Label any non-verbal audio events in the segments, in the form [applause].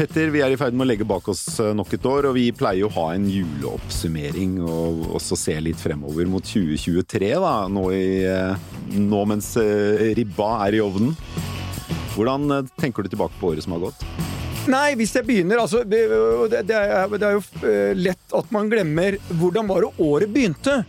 Petter, vi er i ferd med å legge bak oss eh, nok et år, og vi pleier å ha en juleoppsummering og også se litt fremover mot 2023, da, nå, i, eh, nå mens eh, ribba er i ovnen. Hvordan tenker du tilbake på året som har gått? Nei, hvis jeg begynner altså, det, det, er, det, er, jo lett at man glemmer hvordan var det året begynte.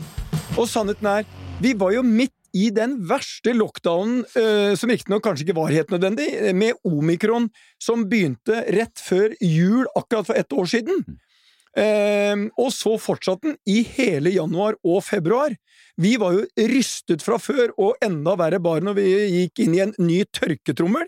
Og sannheten er, vi var jo midt i den verste lockdownen, uh, som riktignok kanskje ikke var helt nødvendig, med omikron som begynte rett før jul akkurat for ett år siden. Uh, og så fortsatte den i hele januar og februar. Vi var jo rystet fra før, og enda verre bare når vi gikk inn i en ny tørketrommel.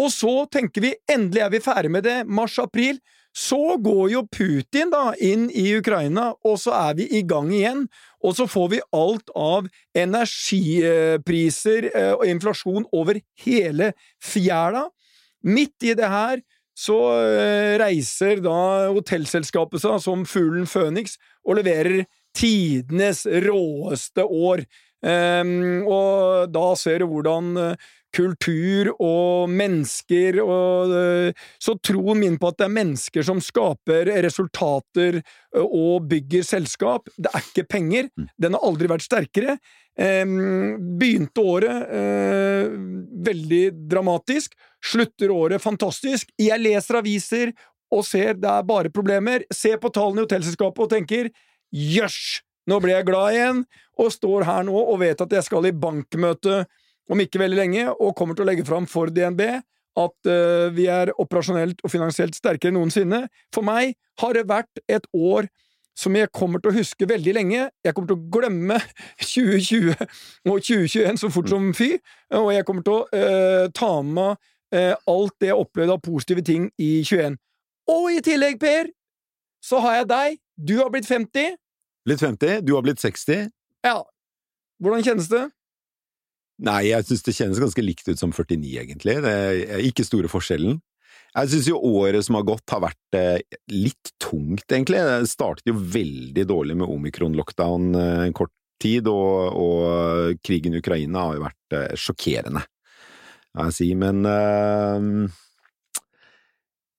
Og så tenker vi endelig er vi ferdig med det, mars-april. Så går jo Putin da inn i Ukraina, og så er vi i gang igjen. Og så får vi alt av energipriser eh, og inflasjon over hele fjæra. Midt i det her så eh, reiser da hotellselskapet seg som fuglen Føniks og leverer tidenes råeste år. Um, og da ser du hvordan uh, kultur og mennesker og uh, Så troen min på at det er mennesker som skaper resultater uh, og bygger selskap, det er ikke penger. Mm. Den har aldri vært sterkere. Begynte året veldig dramatisk, slutter året fantastisk. Jeg leser aviser og ser det er bare problemer. Ser på tallene i hotellselskapet og tenker jøss! Nå ble jeg glad igjen, og står her nå og vet at jeg skal i bankmøte om ikke veldig lenge, og kommer til å legge fram for DNB at uh, vi er operasjonelt og finansielt sterkere enn noensinne. For meg har det vært et år som jeg kommer til å huske veldig lenge. Jeg kommer til å glemme [laughs] 2020 og 2021 så fort som fy, og jeg kommer til å uh, ta med uh, alt det jeg opplevde av positive ting i 21. Og i tillegg, Per, så har jeg deg. Du har blitt 50. Blitt 50, du har blitt 60. Ja. Hvordan kjennes det? Nei, jeg syns det kjennes ganske likt ut som 49, egentlig. Det er ikke store forskjellen. Jeg syns jo året som har gått, har vært eh, litt tungt, egentlig. Det startet jo veldig dårlig med omikron-lockdown eh, en kort tid, og, og, krigen i Ukraina har jo vært eh, sjokkerende, jeg si. Men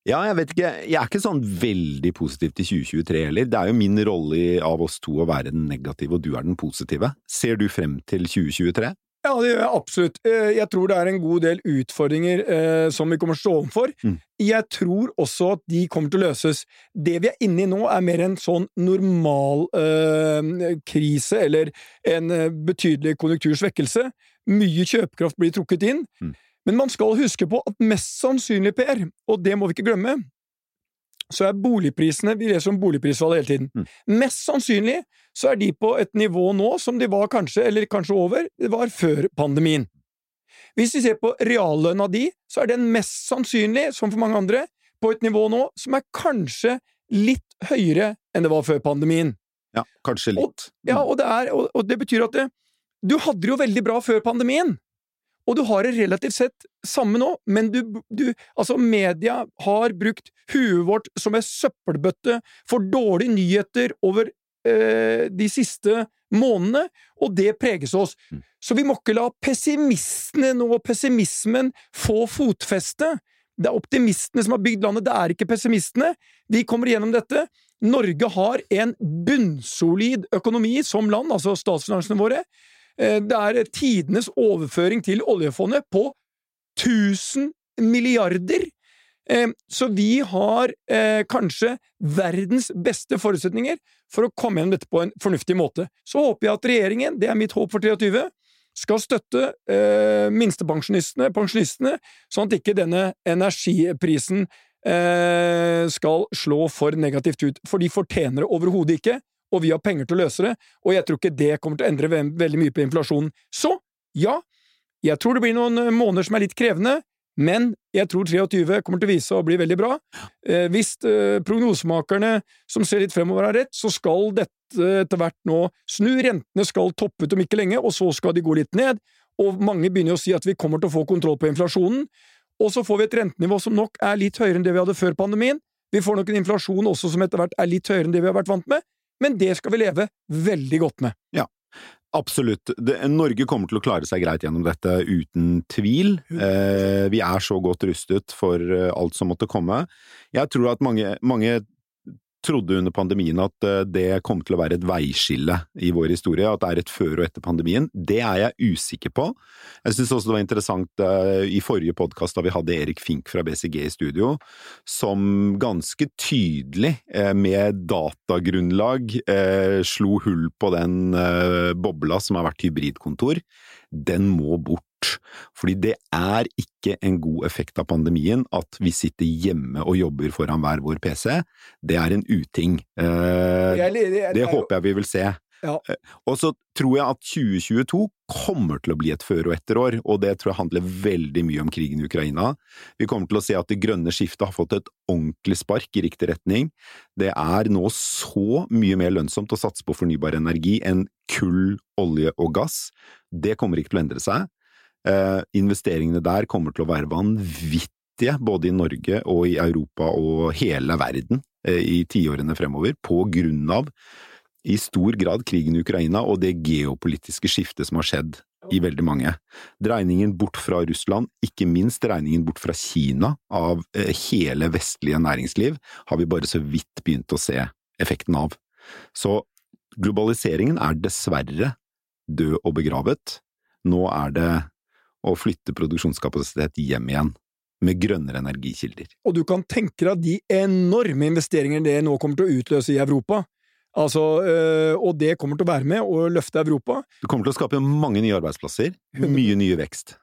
ja, jeg vet ikke. Jeg er ikke sånn veldig positiv til 2023 heller. Det er jo min rolle av oss to å være den negative, og du er den positive. Ser du frem til 2023? Ja, det gjør jeg absolutt. Eh, jeg tror det er en god del utfordringer eh, som vi kommer til å stå overfor. Mm. Jeg tror også at de kommer til å løses. Det vi er inne i nå, er mer en sånn normal eh, krise, eller en betydelig konjunktursvekkelse. Mye kjøpekraft blir trukket inn. Mm. Men man skal huske på at mest sannsynlig, Per, og det må vi ikke glemme, så er boligprisene Vi leser om boligprisfall hele tiden. Mm. Mest sannsynlig så er de på et nivå nå som de var kanskje, eller kanskje over, det var før pandemien. Hvis vi ser på reallønna di, så er den mest sannsynlig, som for mange andre, på et nivå nå som er kanskje litt høyere enn det var før pandemien. Ja, kanskje litt. Og, ja, og det, er, og, og det betyr at det, du hadde det jo veldig bra før pandemien. Og du har det relativt sett samme nå, men du, du Altså, media har brukt huet vårt som en søppelbøtte for dårlige nyheter over eh, de siste månedene, og det preges oss. Mm. Så vi må ikke la pessimistene nå, pessimismen, få fotfeste. Det er optimistene som har bygd landet, det er ikke pessimistene. Vi kommer gjennom dette. Norge har en bunnsolid økonomi som land, altså statsfinansene våre. Eh, det er tidenes overføring til oljefondet på 1000 milliarder. Eh, så vi har eh, kanskje verdens beste forutsetninger for å komme gjennom dette på en fornuftig måte. Så håper jeg at regjeringen, det er mitt håp for 23, skal støtte minstepensjonistene, pensjonistene, sånn at ikke denne energiprisen skal slå for negativt ut. For de fortjener det overhodet ikke og vi har penger til å løse det, og jeg tror ikke det kommer til å endre veldig mye på inflasjonen. Så, ja, jeg tror det blir noen eh, måneder som er litt krevende, men jeg tror 23 kommer til å vise seg å bli veldig bra. Eh, hvis eh, prognosemakerne som ser litt fremover har rett, så skal dette etter hvert nå snu. Rentene skal toppe ut om ikke lenge, og så skal de gå litt ned. Og mange begynner å si at vi kommer til å få kontroll på inflasjonen. Og så får vi et rentenivå som nok er litt høyere enn det vi hadde før pandemien. Vi får nok en inflasjon også som etter hvert er litt høyere enn det vi har vært vant med men det skal vi leve veldig godt med. Ja. Absolutt. Det, Norge kommer til å klare seg greit gjennom dette, uten tvil. Eh, vi er så godt rustet for eh, alt som måtte komme. Jeg tror at mange, mange trodde under pandemien at eh, det kom til å være et veiskille i vår historie, at det er et før og etter pandemien. Det er jeg usikker på. Jeg syns også det var interessant uh, i forrige podkast da vi hadde Erik Fink fra BCG i studio, som ganske tydelig, uh, med datagrunnlag, slo hull på den bobla som har vært hybridkontor. Den må bort. Fordi det er ikke en god effekt av pandemien at vi sitter hjemme og jobber foran hver vår PC. Det er en uting. Eh, det håper jeg vi vil se. Ja. Eh, og så tror jeg at 2022 kommer til å bli et før- og etterår, og det tror jeg handler veldig mye om krigen i Ukraina. Vi kommer til å se at det grønne skiftet har fått et ordentlig spark i riktig retning. Det er nå så mye mer lønnsomt å satse på fornybar energi enn kull, olje og gass. Det kommer ikke til å endre seg. Eh, investeringene der kommer til å være vanvittige, både i Norge og i Europa og hele verden eh, i tiårene fremover, på grunn av i stor grad krigen i Ukraina og det geopolitiske skiftet som har skjedd i veldig mange. Dreiningen bort fra Russland, ikke minst dreiningen bort fra Kina av eh, hele vestlige næringsliv, har vi bare så vidt begynt å se effekten av. Så globaliseringen er dessverre død og begravet. Nå er det å flytte produksjonskapasitet hjem igjen, med grønnere energikilder. Og du kan tenke deg de enorme investeringene det nå kommer til å utløse i Europa. Altså, øh, og det kommer til å være med å løfte Europa. Det kommer til å skape mange nye arbeidsplasser, mye nye vekst.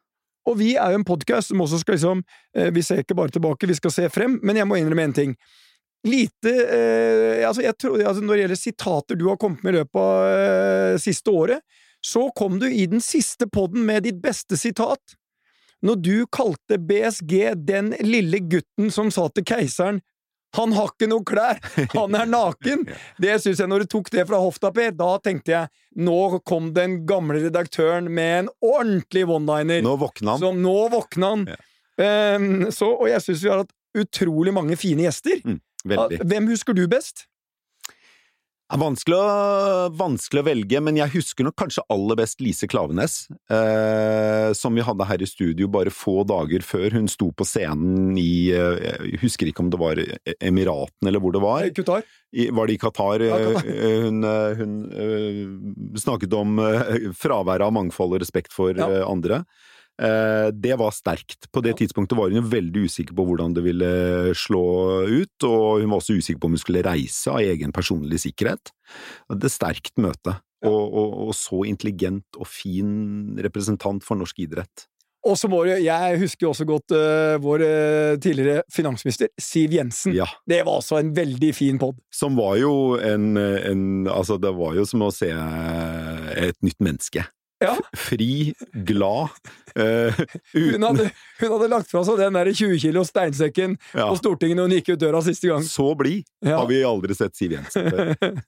Og vi er jo en podkast som også skal liksom øh, Vi ser ikke bare tilbake, vi skal se frem, men jeg må innrømme én ting. Lite øh, altså, jeg tror, altså, Når det gjelder sitater du har kommet med i løpet av siste året, så kom du i den siste podden med ditt beste sitat. Når du kalte BSG den lille gutten som sa til keiseren han har ikke noe klær! Han er naken! [laughs] Det synes jeg, når du tok det fra hofta, Per, da tenkte jeg nå kom den gamle redaktøren med en ordentlig one-liner. Nå våkna han. Så nå våkna han. Ja. Um, så, og jeg syns vi har hatt utrolig mange fine gjester. Mm, Hvem husker du best? Vanskelig å, vanskelig å, velge, men jeg husker nok kanskje aller best Lise Klavenes, eh, som vi hadde her i studio bare få dager før hun sto på scenen i eh, Jeg husker ikke om det var Emiratene eller hvor det var. Qatar. Var det i Qatar? Ja, Qatar. Eh, hun, eh, hun, hun, snakket om fraværet av mangfold og respekt for ja. andre. Eh, det var sterkt. På det tidspunktet var hun jo veldig usikker på hvordan det ville slå ut, og hun var også usikker på om hun skulle reise av egen personlig sikkerhet. Det er sterkt møte, og, og, og så intelligent og fin representant for norsk idrett. Og så må du, Jeg husker også godt uh, vår uh, tidligere finansminister Siv Jensen. Ja. Det var også en veldig fin pod. Som var jo en, en, Altså, det var jo som å se et nytt menneske. Ja. Fri, glad. Uh, hun, hadde, hun, hadde, lagt fra seg den der 20 kilo steinsekken ja. på Stortinget når hun gikk ut døra siste gang. Så blid ja. har vi aldri sett Siv Jensen før. [laughs]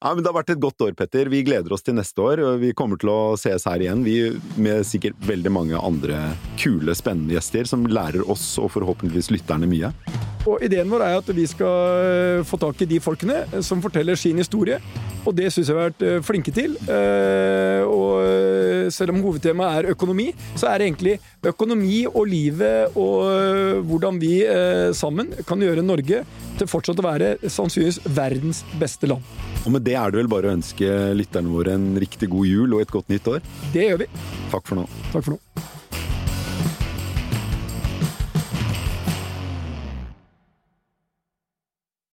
Ja, men Det har vært et godt år, Petter. Vi gleder oss til neste år. Vi kommer til å ses her igjen, vi med sikkert veldig mange andre kule, spennende gjester som lærer oss og forhåpentligvis lytterne mye. Og Ideen vår er at vi skal eh, få tak i de folkene som forteller sin historie. Og det syns jeg vi har vært eh, flinke til. Eh, og selv om hovedtemaet er økonomi, så er det egentlig økonomi og livet og hvordan vi sammen kan gjøre Norge til fortsatt å være sannsynligvis verdens beste land. Og med det er det vel bare å ønske lytterne våre en riktig god jul og et godt nytt år. Det gjør vi. Takk for nå. Takk for nå.